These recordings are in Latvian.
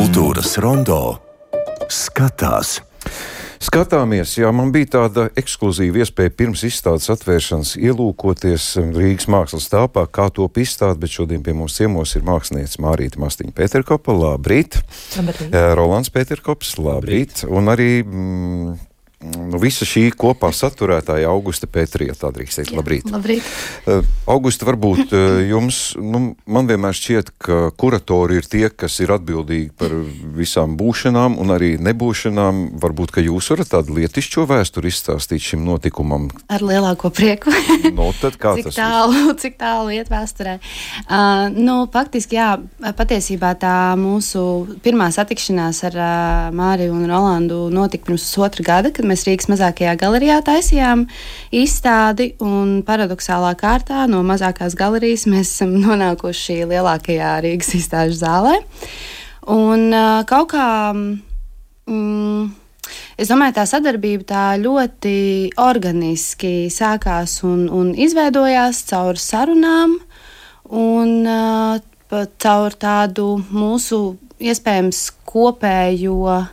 Kultūras rondo skatās. Skatāmies, jā, man bija tāda ekskluzīva iespēja pirms izstādes atvēršanas ielūkoties Rīgas mākslas telpā, kā to izstāda, bet šodien pie mums ciemos ir mākslinieca Mārīta Mastiņa Pēterkopa, labrīt. Labrīt. Rolands Pēterkops, labrīt. labrīt. Un arī mm, nu, visa šī kopā saturētāja Augusta Pētrija, tā drīkst teikt, labrīt. labrīt. Uh, Augusta, varbūt uh, jums, nu, man vienmēr šķiet, ka kuratori ir tie, kas ir atbildīgi par visām būšanām un arī nebūšanām. Varbūt, ka jūs varat tādu lietišķo vēsturi izstāstīt šim notikumam. Ar lielāko prieku. no, tad kā cik tas tālu, cik tālu iet vēsturē? Uh, nu, faktiski, jā, patiesībā tā mūsu pirmā satikšanās ar uh, Māriju un Rolandu notika pirms pusotra gada, kad mēs Rīgas mazākajā galerijā taisījām izstādi. Paradoxālā kārtā no mazākās galerijas mēs esam nonākuši lielākajā Rīgas izstāžu zālē. Un uh, kaut kā. Mm, Es domāju, tā sadarbība tā ļoti organiski sākās un, un izveidojās caur sarunām un uh, caur tādu mūsu iespējams kopējo uh,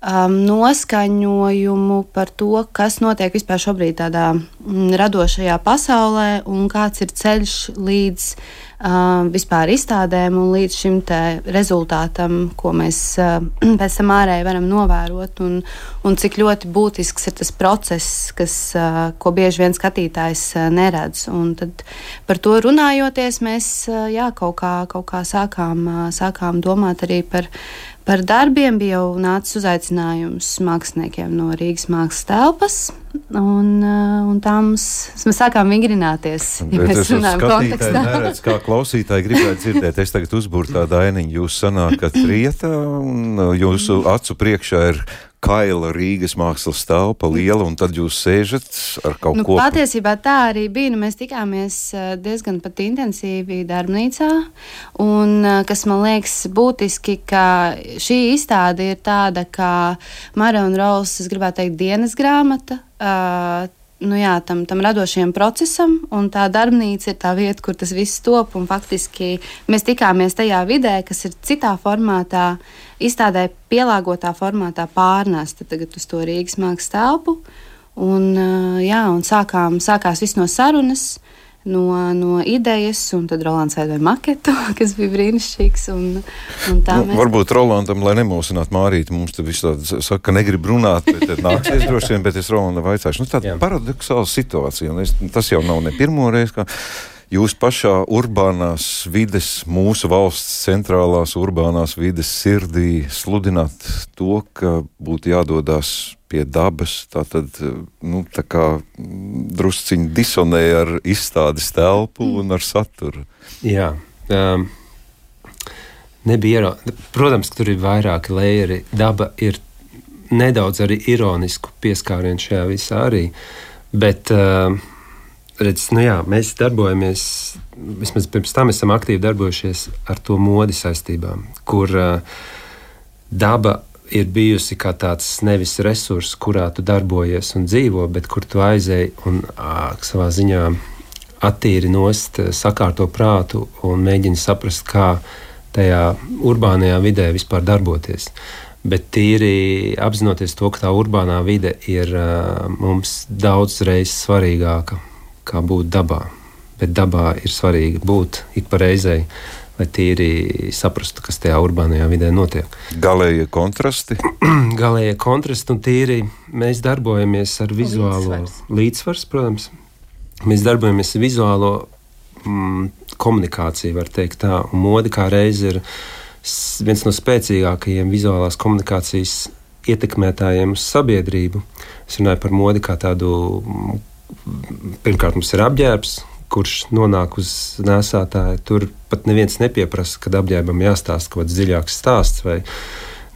um, noskaņojumu par to, kas notiek vispār šobrīd tādā mm, radošajā pasaulē un kāds ir ceļš līdz uh, vispār izstādēm un līdz šim rezultātam, ko mēs uh, pēc tam ārēji varam novērot, un, un cik ļoti būtisks ir tas process, kas, uh, ko bieži vien skatītājs uh, neredz. Un tad par to runājoties, mēs uh, jā, kaut, kā, kaut kā sākām, uh, sākām domāt arī par Par darbiem bija jau nācis uzaicinājums māksliniekiem no Rīgas mākslas telpas. Un, uh, un tā mums, mēs sākām vingrināties. Ja mēs runājam kontekstā. Neredz, kā klausītāji gribētu dzirdēt, es tagad uzbūru tādu ainiņu. Jūs sanākat rietā un uh, jūsu acu priekšā ir kaila Rīgas mākslas telpa liela, un tad jūs sēžat ar kaut nu, ko. Patiesībā tā arī bija. Nu, mēs tikāmies eh, diezgan intensīvi darbnīcā, un eh, kas man liekas būtiski, ka šī izstāde ir tāda kā Mara un Rols, es gribētu teikt, dienas grāmata. Uh, nu jā, tam, tam radošajam procesam, un tā darbnīca ir tā vieta, kur tas viss top. Faktiski mēs tikāmies tajā vidē, kas ir citā formātā, izstādē pielāgotā formātā pārnesta tagad uz to Rīgas mākslas telpu. Un, jā, un sākām, sākās viss no sarunas no, no idejas, un tad Rolands veidoja maketu, kas bija brīnišķīgs. Un, un nu, mēs... Varbūt Rolandam, lai nemulsinātu Mārīti, mums te viss tāds saka, ka negrib runāt, bet nāksies droši vien, bet es Rolandam vaicāšu. Nu, tāda paradoxāla situācija, un es, tas jau nav ne pirmo reizi. Kā... Jūs pašā urbānās vides, mūsu valsts centrālās urbānās vides sirdī sludināt to, ka būtu jādodas pie dabas. Tā tad nu, tā kā drusciņi disonē ar izstādes telpu mm. un ar saturu. Jā. Um, nebija ieraudzījis. Protams, ka tur ir vairāki layeri. Daba ir nedaudz arī ironisku pieskārienu šajā visā arī. Bet, uh, redz, nu jā, mēs darbojamies, vismaz pirms tam esam aktīvi darbojušies ar to modi saistībām, kur uh, daba ir bijusi kā tāds nevis resurs, kurā tu darbojies un dzīvo, bet kur tu aizēji un ā, savā ziņā attīri nost, sakārto prātu un mēģini saprast, kā tajā urbānajā vidē vispār darboties. Bet tīri apzinoties to, ka tā urbānā vide ir uh, mums daudz reizes svarīgāka kā būt dabā. Bet dabā ir svarīgi būt ik pa reizei lai tīri saprastu, kas tajā urbānajā vidē notiek. Galējie kontrasti? Galējie kontrasti un tīri mēs darbojamies ar vizuālo līdzsvaru, protams. Mēs darbojamies ar vizuālo mm, komunikāciju, var teikt tā, un modi kā reiz ir viens no spēcīgākajiem vizuālās komunikācijas ietekmētājiem uz sabiedrību. Es runāju par modi kā tādu, mm, pirmkārt, mums ir apģērbs, kurš nonāk uz nēsātāja, tur pat neviens nepieprasa, kad apģērbam jāstāsta kaut kāds dziļāks stāsts. Vai,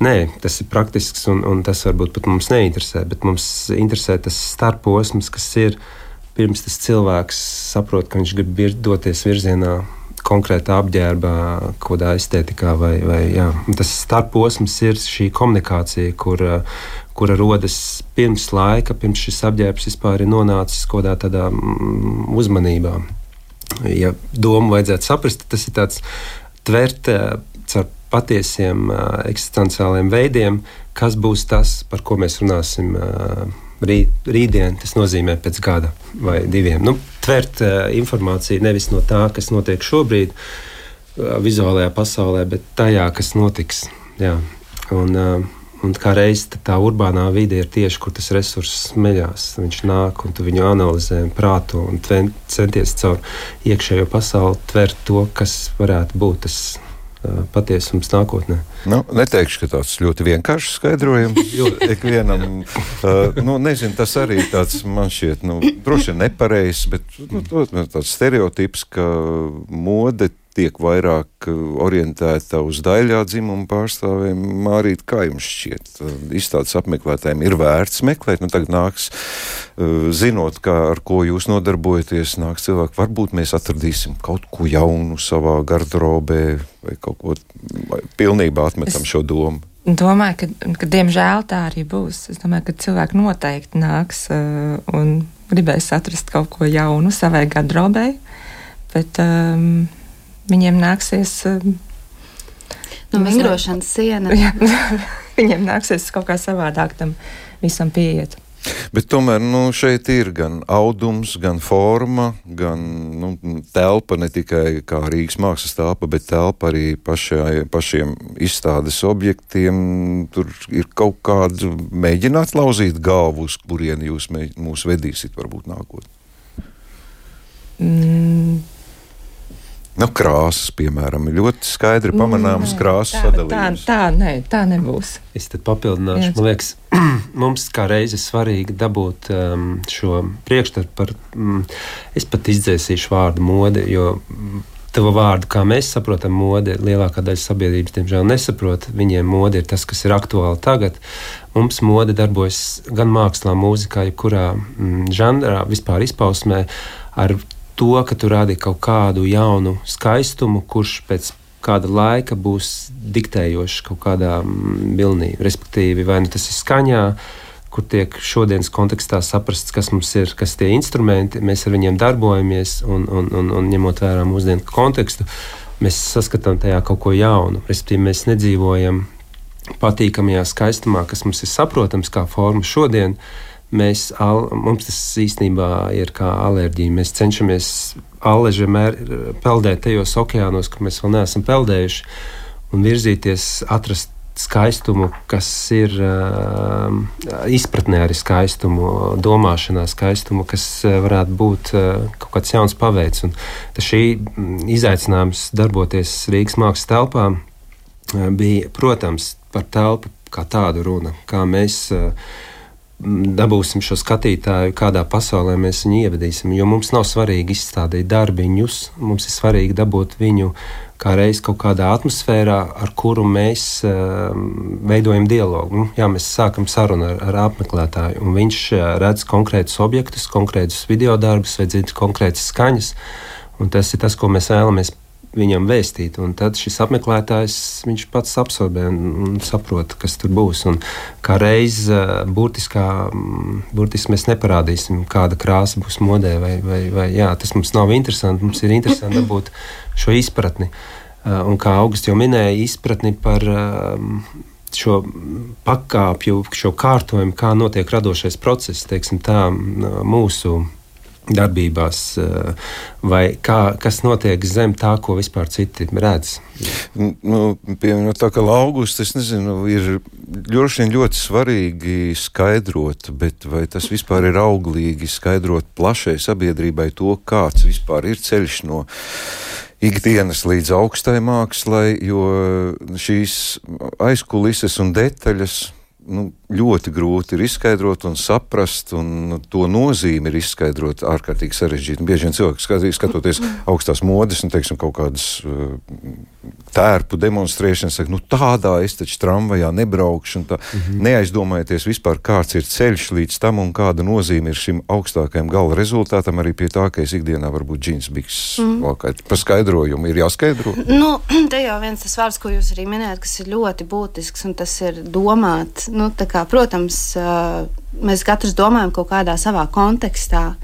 Nē, tas ir praktisks un, un tas varbūt pat mums neinteresē, bet mums interesē tas starposms, kas ir pirms tas cilvēks saprot, ka viņš grib vir, doties virzienā konkrētā apģērbā, kādā estētikā. Vai, vai, jā. tas starposms ir šī komunikācija, kur, kura rodas pirms laika, pirms šis apģērbs vispār ir nonācis kaut kādā tādā mm, uzmanībā. Ja domu vajadzētu saprast, tas ir tāds tvert caur patiesiem uh, eksistenciāliem veidiem, kas būs tas, par ko mēs runāsim. Uh, Rīt, rītdien tas nozīmē pēc gada vai diviem. Nu, tvert uh, informāciju nevis no tā, kas notiek šobrīd, uh, vizuālajā pasaulē, bet tajā, kas notiks. Jā. Un, uh, Un kā reizē tā urbānā vide ir tieši, kur tas resurss meļās. Viņš nāk un tu viņu analizē, prāto un centies caur iekšējo pasauli tvert to, kas varētu būt tas uh, patiesums nākotnē. Nu, neteikšu, ka tāds ļoti vienkāršs skaidrojums ikvienam. Uh, nu, nezinu, tas arī tāds man šķiet, nu, droši vien nepareizs, bet nu, tāds stereotips, ka mode tiek vairāk uh, orientēta uz daļā dzimumu pārstāvjiem. Mārīt, kā jums šķiet, uh, izstādes apmeklētājiem ir vērts meklēt? Nu, tagad nāks, uh, zinot, kā, ar ko jūs nodarbojaties, nāks cilvēki, varbūt mēs atradīsim kaut ko jaunu savā garderobē vai kaut ko vai pilnībā atmetam es... šo domu. Domāju, ka, ka diemžēl tā arī būs. Es domāju, ka cilvēki noteikti nāks uh, un gribēs atrast kaut ko jaunu savai garderobei. Bet um, viņiem nāksies. Um, nu, vingrošanas siena. Jā, viņiem nāksies kaut kā savādāk tam visam pieiet. Bet tomēr nu, šeit ir gan audums, gan forma, gan nu, telpa ne tikai kā Rīgas mākslas telpa, bet telpa arī pašai, pašiem izstādes objektiem. Tur ir kaut kāda mēģināt lauzīt galvu, uz kurieni jūs mūs vedīsiet, varbūt nākotnē. Mm. Nu, krāsas, piemēram, ir ļoti skaidri pamanāmas krāsas sadalījums. Tā, tā, nē, tā nebūs. Es te papildināšu. Man liekas, mums kā reizi svarīgi dabūt um, šo priekšstatu par, um, es pat izdzēsīšu vārdu mode, jo tavu vārdu, kā mēs saprotam modi, lielākā daļa sabiedrības, diemžēl, nesaprot. Viņiem mode ir tas, kas ir aktuāli tagad. Mums mode darbojas gan mākslā, mūzikā, jebkurā mm, žanrā, vispār izpausmē ar to, ka tu rādi kaut kādu jaunu skaistumu, kurš pēc kāda laika būs diktējošs kaut kādā mm, vilnī. Respektīvi, vai nu tas ir skaņā, kur tiek šodienas kontekstā saprasts, kas mums ir, kas tie instrumenti, mēs ar viņiem darbojamies un, un, un, un ņemot vērā mūsdienu kontekstu, mēs saskatām tajā kaut ko jaunu. Respektīvi, mēs nedzīvojam patīkamajā skaistumā, kas mums ir saprotams kā forma šodien Mēs, al, mums tas īstenībā ir kā alerģija. Mēs cenšamies aleži peldēt tajos okeānos, kur mēs vēl neesam peldējuši, un virzīties, atrast skaistumu, kas ir uh, izpratnē arī skaistumu, domāšanā skaistumu, kas varētu būt uh, kaut kāds jauns paveids. Un šī izaicinājums darboties Rīgas mākslas telpā bija, protams, par telpu kā tādu runa, kā mēs uh, dabūsim šo skatītāju, kādā pasaulē mēs viņu ievedīsim. Jo mums nav svarīgi izstādīt darbiņus, mums ir svarīgi dabūt viņu kā reiz kaut kādā atmosfērā, ar kuru mēs uh, veidojam dialogu. Nu, jā, mēs sākam sarunu ar, ar apmeklētāju, un viņš uh, redz konkrētus objektus, konkrētus video darbus, vai dzird konkrētas skaņas. Un tas ir tas, ko mēs vēlamies viņam vēstīt. Un tad šis apmeklētājs pats absorbē un, un saprot, kas tur būs. Un kā reiz burtiskā, burtiski mēs neparādīsim, kāda krāsa būs modē, vai, vai, vai jā, tas mums nav interesanti. Mums ir interesanti dabūt šo izpratni. Un kā Augusts jau minēja, izpratni par šo pakāpju, šo kārtojumu, kā notiek radošais process, teiksim, tā mūsu darbībās, eh, vai kā, kas notiek zem tā, ko vispār citi redz. Nu, piemēram, tā kā augusts, es nezinu, ir ļoti, ļoti svarīgi skaidrot, bet vai tas vispār ir auglīgi skaidrot plašai sabiedrībai to, kāds vispār ir ceļš no ikdienas līdz augstai mākslai, jo šīs aizkulises un detaļas nu, ļoti grūti ir izskaidrot un saprast, un to nozīmi ir izskaidrot ārkārtīgi sarežģīti. Bieži vien cilvēki skatoties augstās modes un teiksim, kaut kādas uh, tērpu demonstrēšanas, saka, nu tādā es taču tramvajā nebraukšu, un tā mm -hmm. neaizdomājieties vispār, kāds ir ceļš līdz tam un kāda nozīme ir šim augstākajam gala rezultātam, arī pie tā, ka es ikdienā varbūt džins biks mm -hmm. Par skaidrojumu ir jāskaidro. Nu, te jau viens tas vārds, ko jūs arī minējat, kas ir ļoti būtisks, un tas ir domāt. Nu, kā, protams, mēs katrs domājam kaut kādā savā kontekstā.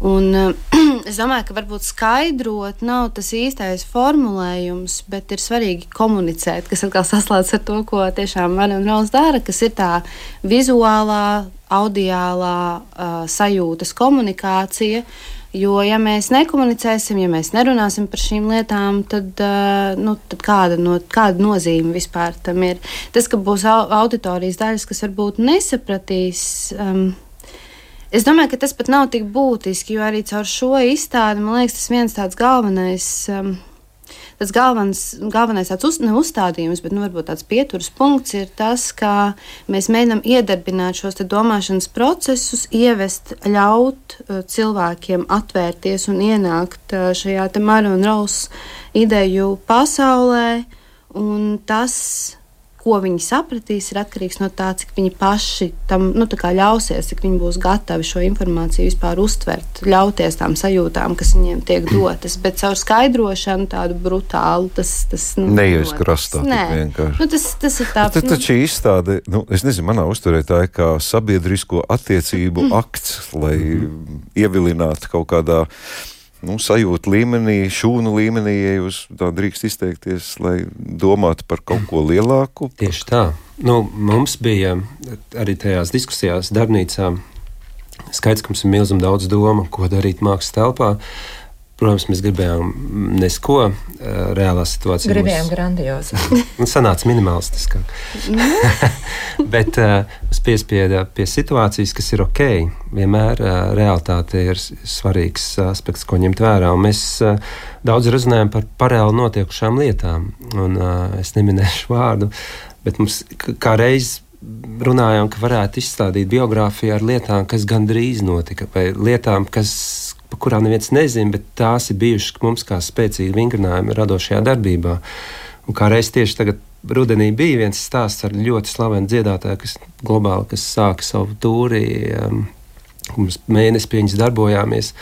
Un, es domāju, ka varbūt skaidrot nav tas īstais formulējums, bet ir svarīgi komunicēt, kas atkal saslēdz ar to, ko tiešām Marina Rauls dara, kas ir tā vizuālā, audiālā uh, sajūtas komunikācija. Jo, ja mēs nekomunicēsim, ja mēs nerunāsim par šīm lietām, tad, uh, nu, tad kāda, no, kāda nozīme vispār tam ir? Tas, ka būs auditorijas daļas, kas varbūt nesapratīs. Um, Es domāju, ka tas pat nav tik būtiski, jo arī caur šo izstādi man liekas, tas viens tāds galvenais. Um, tas galvenais, galvenais tāds uz, uzstādījums, bet nu, varbūt tāds pieturas punkts ir tas, ka mēs mēģinām iedarbināt šos domāšanas procesus, ievest, ļaut uh, cilvēkiem atvērties un ienākt uh, šajā Mara un Rausa ideju pasaulē. Un tas ko viņi sapratīs, ir atkarīgs no tā, cik viņi paši tam nu, ļausies, cik viņi būs gatavi šo informāciju vispār uztvert, ļauties tām sajūtām, kas viņiem tiek dotas. Bet caur skaidrošanu tādu brutālu tas, tas nu, neies krastā. Nu, tas, tas ir tāds. Tas taču nu, izstāde, nu, es nezinu, manā uzturē tā ir kā sabiedrisko attiecību mm. akts, lai mm. ievilinātu kaut kādā nu, sajūta līmenī, šūnu līmenī, ja jūs tā drīkst izteikties, lai domātu par kaut ko lielāku? Tieši tā. Nu, mums bija arī tajās diskusijās darbnīcā skaidrs, ka mums ir milzīgi daudz domu, ko darīt mākslas telpā. Uh, Protams, mēs gribējām nesko reālā situācijā. Gribējām mums... grandiozu. Nu, sanāca minimalistiski. Bet uh, es piespiedu pie situācijas, kas ir ok. Vienmēr uh, realitāte ir svarīgs aspekts, ko ņemt vērā. Un mēs uh, daudz runājam par paralēli notiekušām lietām. Un, uh, es neminēšu vārdu, bet mums kā reiz runājām, ka varētu izstādīt biogrāfiju ar lietām, kas gandrīz notika, vai lietām, kas par kurām neviens nezina, bet tās ir bijušas mums kā spēcīgi vingrinājumi radošajā darbībā. Un kā reiz tieši tagad rudenī bija viens stāsts ar ļoti slavenu dziedātāju, kas globāli kas sāka savu tūri. Um, mums mēnesi pie viņas darbojāmies.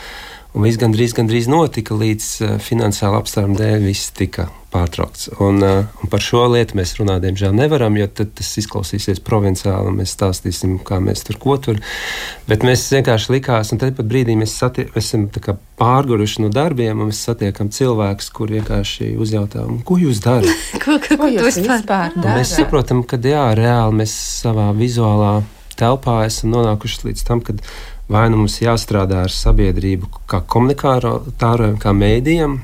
Un viss gandrīz, gandrīz notika, līdz uh, finansiāla apstākļa dēļ viss tika pārtraukts. Un, uh, un par šo lietu mēs runāt, diemžēl, nevaram, jo tas izklausīsies provinciāli. Mēs stāstīsim, kā mēs tur ko tur. Bet mēs vienkārši likās, un tad pat brīdī mēs, satie, mēs esam pārguruši no darbiem, un mēs satiekam cilvēkus, kur vienkārši uzjautā, ko jūs darat? ko, ko, ko jūs vispār darāt? Mēs saprotam, ka jā, reāli mēs savā vizuālā telpā esam nonākuši līdz tam, kad vai nu mums jāstrādā ar sabiedrību, kā komunikātoriem, kā mēdījiem,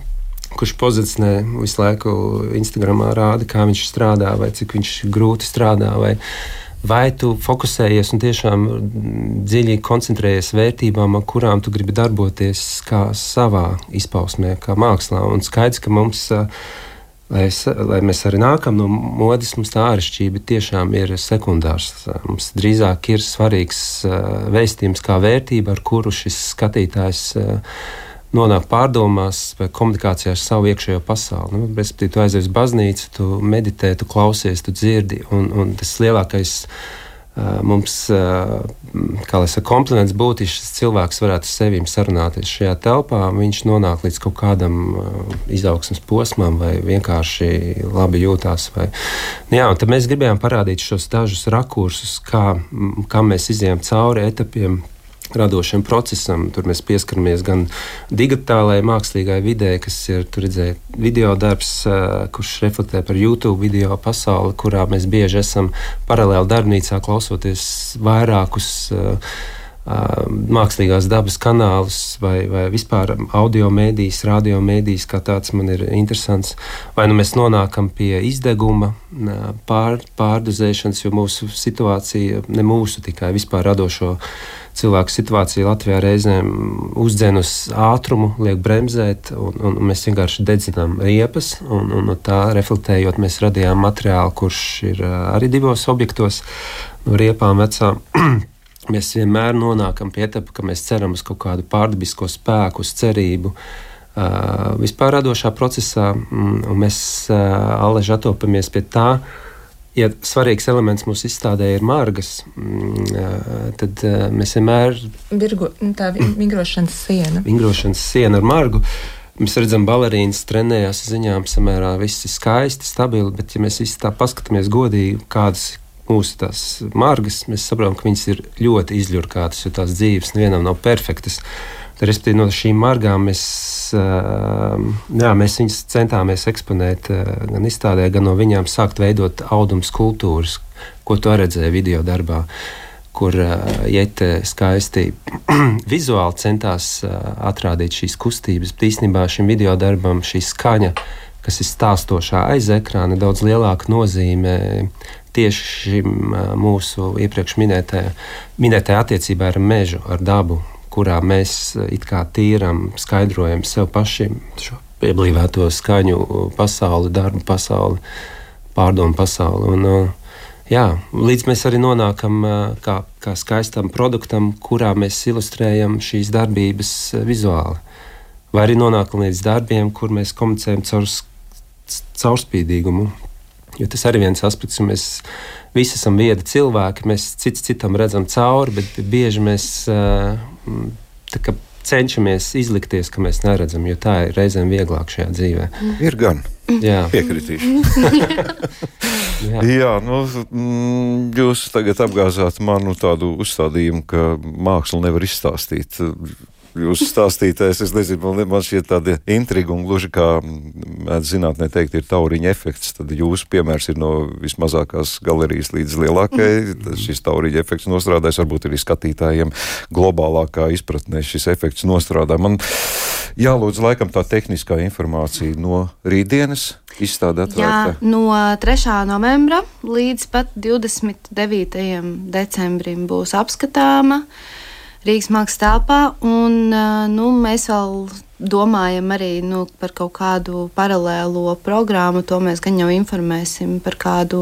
kurš pozicionē visu laiku Instagramā rāda, kā viņš strādā, vai cik viņš grūti strādā. Vai, vai tu fokusējies un tiešām dziļi koncentrējies vērtībām, ar kurām tu gribi darboties, kā savā izpausmē, kā mākslā. Un skaidrs, ka mums. Lai, es, lai mēs arī nākam no modes, mums tā āršķirība tiešām ir sekundārs. Mums drīzāk ir svarīgs vēstījums kā vērtība, ar kuru šis skatītājs uh, nonāk pārdomās vai komunikācijā ar savu iekšējo pasauli. Nu, Respektīvi, tu aizies uz baznīcu, tu meditē, tu klausies, tu dzirdi. Un, un tas lielākais uh, mums, uh, kā lai saka, kompliments būtu, ja šis cilvēks varētu ar sevi sarunāties šajā telpā. Viņš nonāk līdz kaut kādam uh, izaugsmas posmam vai vienkārši labi jūtās. Vai... Nu, jā, mēs gribējām parādīt šos dažus rakursus, kā, kā mēs izējām cauri etapiem radošam procesam. Tur mēs pieskaramies gan digitālajai, mākslīgai vidē, kas ir redzēt, video darbs, kurš reflektē par YouTube video pasauli, kurā mēs bieži esam paralēli darbnīcā klausoties vairākus. Mākslīgās dabas kanālus vai, vai vispār audio mēdīs, radio mēdīs, kā tāds man ir interesants. Vai nu mēs nonākam pie izdeguma, pār, pārdozēšanas, jo mūsu situācija, ne mūsu tikai vispār radošo cilvēku situācija Latvijā reizēm uzdzen uz ātrumu, liek bremzēt, un, un mēs vienkārši dedzinām riepas. Un, un tā reflektējot, mēs radījām materiālu, kurš ir arī divos objektos no riepām vecām. mēs vienmēr nonākam pie etapa, ka mēs ceram uz kaut kādu pārdabisko spēku, uz cerību. Uh, vispār radošā procesā, mm, mēs uh, aleži atopamies pie tā, uh, ja svarīgs elements mūsu izstādē ir margas, mm, tad mēs vienmēr. Virgu, nu, tā vingrošanas siena. Vingrošanas siena ar margu. Mēs redzam, ka balerīnas trenējās ziņām samērā viss ir skaisti, stabili, bet, ja mēs visi tā paskatāmies godīgi, kādas mūsu tās margas, mēs saprotam, ka viņas ir ļoti izļurkātas, jo tās dzīves nevienam nav perfektas. Respektīvi, no šīm margām mēs, jā, mēs viņus centāmies eksponēt gan izstādē, gan no viņām sākt veidot audums kultūras, ko tu redzēji video darbā. Kur Jēta skaisti vizuāli centās atrādīt šīs kustības. Īstenībā šim video darbam šī skaņa, kas ir stāstošā aiz ekrāna, daudz lielāka nozīme tieši šim mūsu iepriekš minētajai attiecībā ar mežu, ar dabu, kurā mēs it kā tīram, skaidrojam sev pašiem šo pieblīvēto skaņu pasauli, darbu pasauli, pārdomu pasauli. Un, jā, līdz mēs arī nonākam kā, kā skaistam produktam, kurā mēs ilustrējam šīs darbības vizuāli. Vai arī nonākam līdz darbiem, kur mēs komunicējam caur caurspīdīgumu. Jo tas arī viens aspekts, ka mēs visi esam viedi cilvēki, mēs cits citam redzam cauri, bet bieži mēs kā, cenšamies izlikties, ka mēs neredzam, jo tā ir reizēm vieglāk šajā dzīvē. Ir gan. Jā. Piekritīšu. Jā, Jā nu, jūs tagad apgāzāt manu tādu uzstādījumu, ka mākslu nevar izstāstīt jūsu stāstītais, es nezinu, man, man šķiet tāda intriga un gluži kā mēdz zinātnē teikt, ir tauriņa efekts. Tad jūsu piemērs ir no vismazākās galerijas līdz lielākajai. Mm. Šis tauriņa efekts nostrādājas, varbūt arī skatītājiem globālākā izpratnē šis efekts nostrādā. Man jālūdz laikam tā tehniskā informācija no rītdienas. Izstāde atvērta. Jā, no 3. novembra līdz pat 29. decembrim būs apskatāma. Rīgas mākslas telpā. Un, nu, mēs vēl domājam arī nu, par kaut kādu paralēlo programmu. To mēs gan jau informēsim par kādu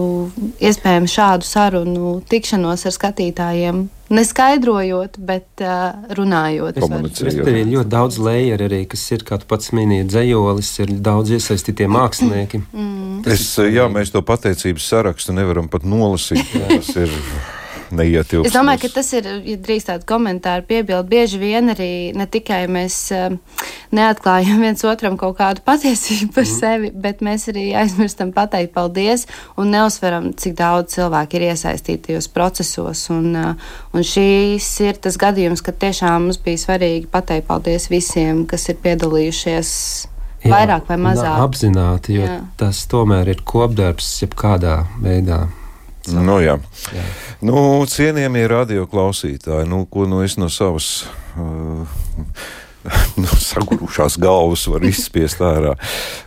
iespējamu šādu sarunu, tikšanos ar skatītājiem. Neskaidrojot, bet uh, runājot. Tur ir ļoti daudz lejeru arī, kas ir, kā tu pats minēji, dzējolis, ir daudz iesaistītie mākslinieki. Mm. Es, jā, mēs to pateicības sarakstu nevaram pat nolasīt. tas ir neietilpst. Es domāju, ka tas ir, ja drīkst tādu komentāru piebildu, bieži vien arī ne tikai mēs uh, neatklājam viens otram kaut kādu patiesību par mm. sevi, bet mēs arī aizmirstam pateikt paldies un neuzsveram, cik daudz cilvēku ir iesaistīti tajos procesos. Un, uh, un šīs ir tas gadījums, kad tiešām mums bija svarīgi pateikt paldies visiem, kas ir piedalījušies. Jā, vairāk vai mazāk. Apzināti, jo jā. tas tomēr ir kopdarbs, jebkādā veidā. Nu, jā. Jā. Nu, cienījamie radioklausītāji, nu, ko nu es no savas. Uh, nu, sagurušās galvas var izspiest ārā.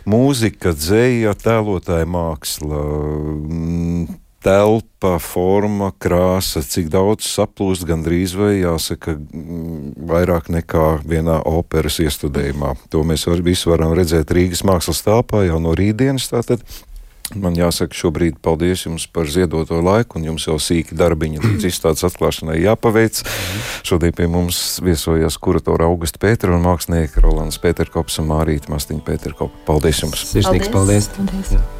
Mūzika, dzēja, tēlotāja māksla, mm, telpa, forma, krāsa, cik daudz saplūst, gandrīz vai jāsaka, mm, vairāk nekā vienā operas iestudējumā. To mēs var, visi varam redzēt Rīgas mākslas telpā jau no rītdienas. Tātad. Man jāsaka, šobrīd paldies jums par ziedoto laiku, un jums jau sīki darbiņi līdz izstādes atklāšanai jāpaveic. Šodien pie mums viesojās kuratora Augusta Pētera un mākslinieka Rolands Pēterkops un Mārīta Mastiņa Pēterkopa. Paldies jums! Sirsnīgs paldies! paldies. paldies.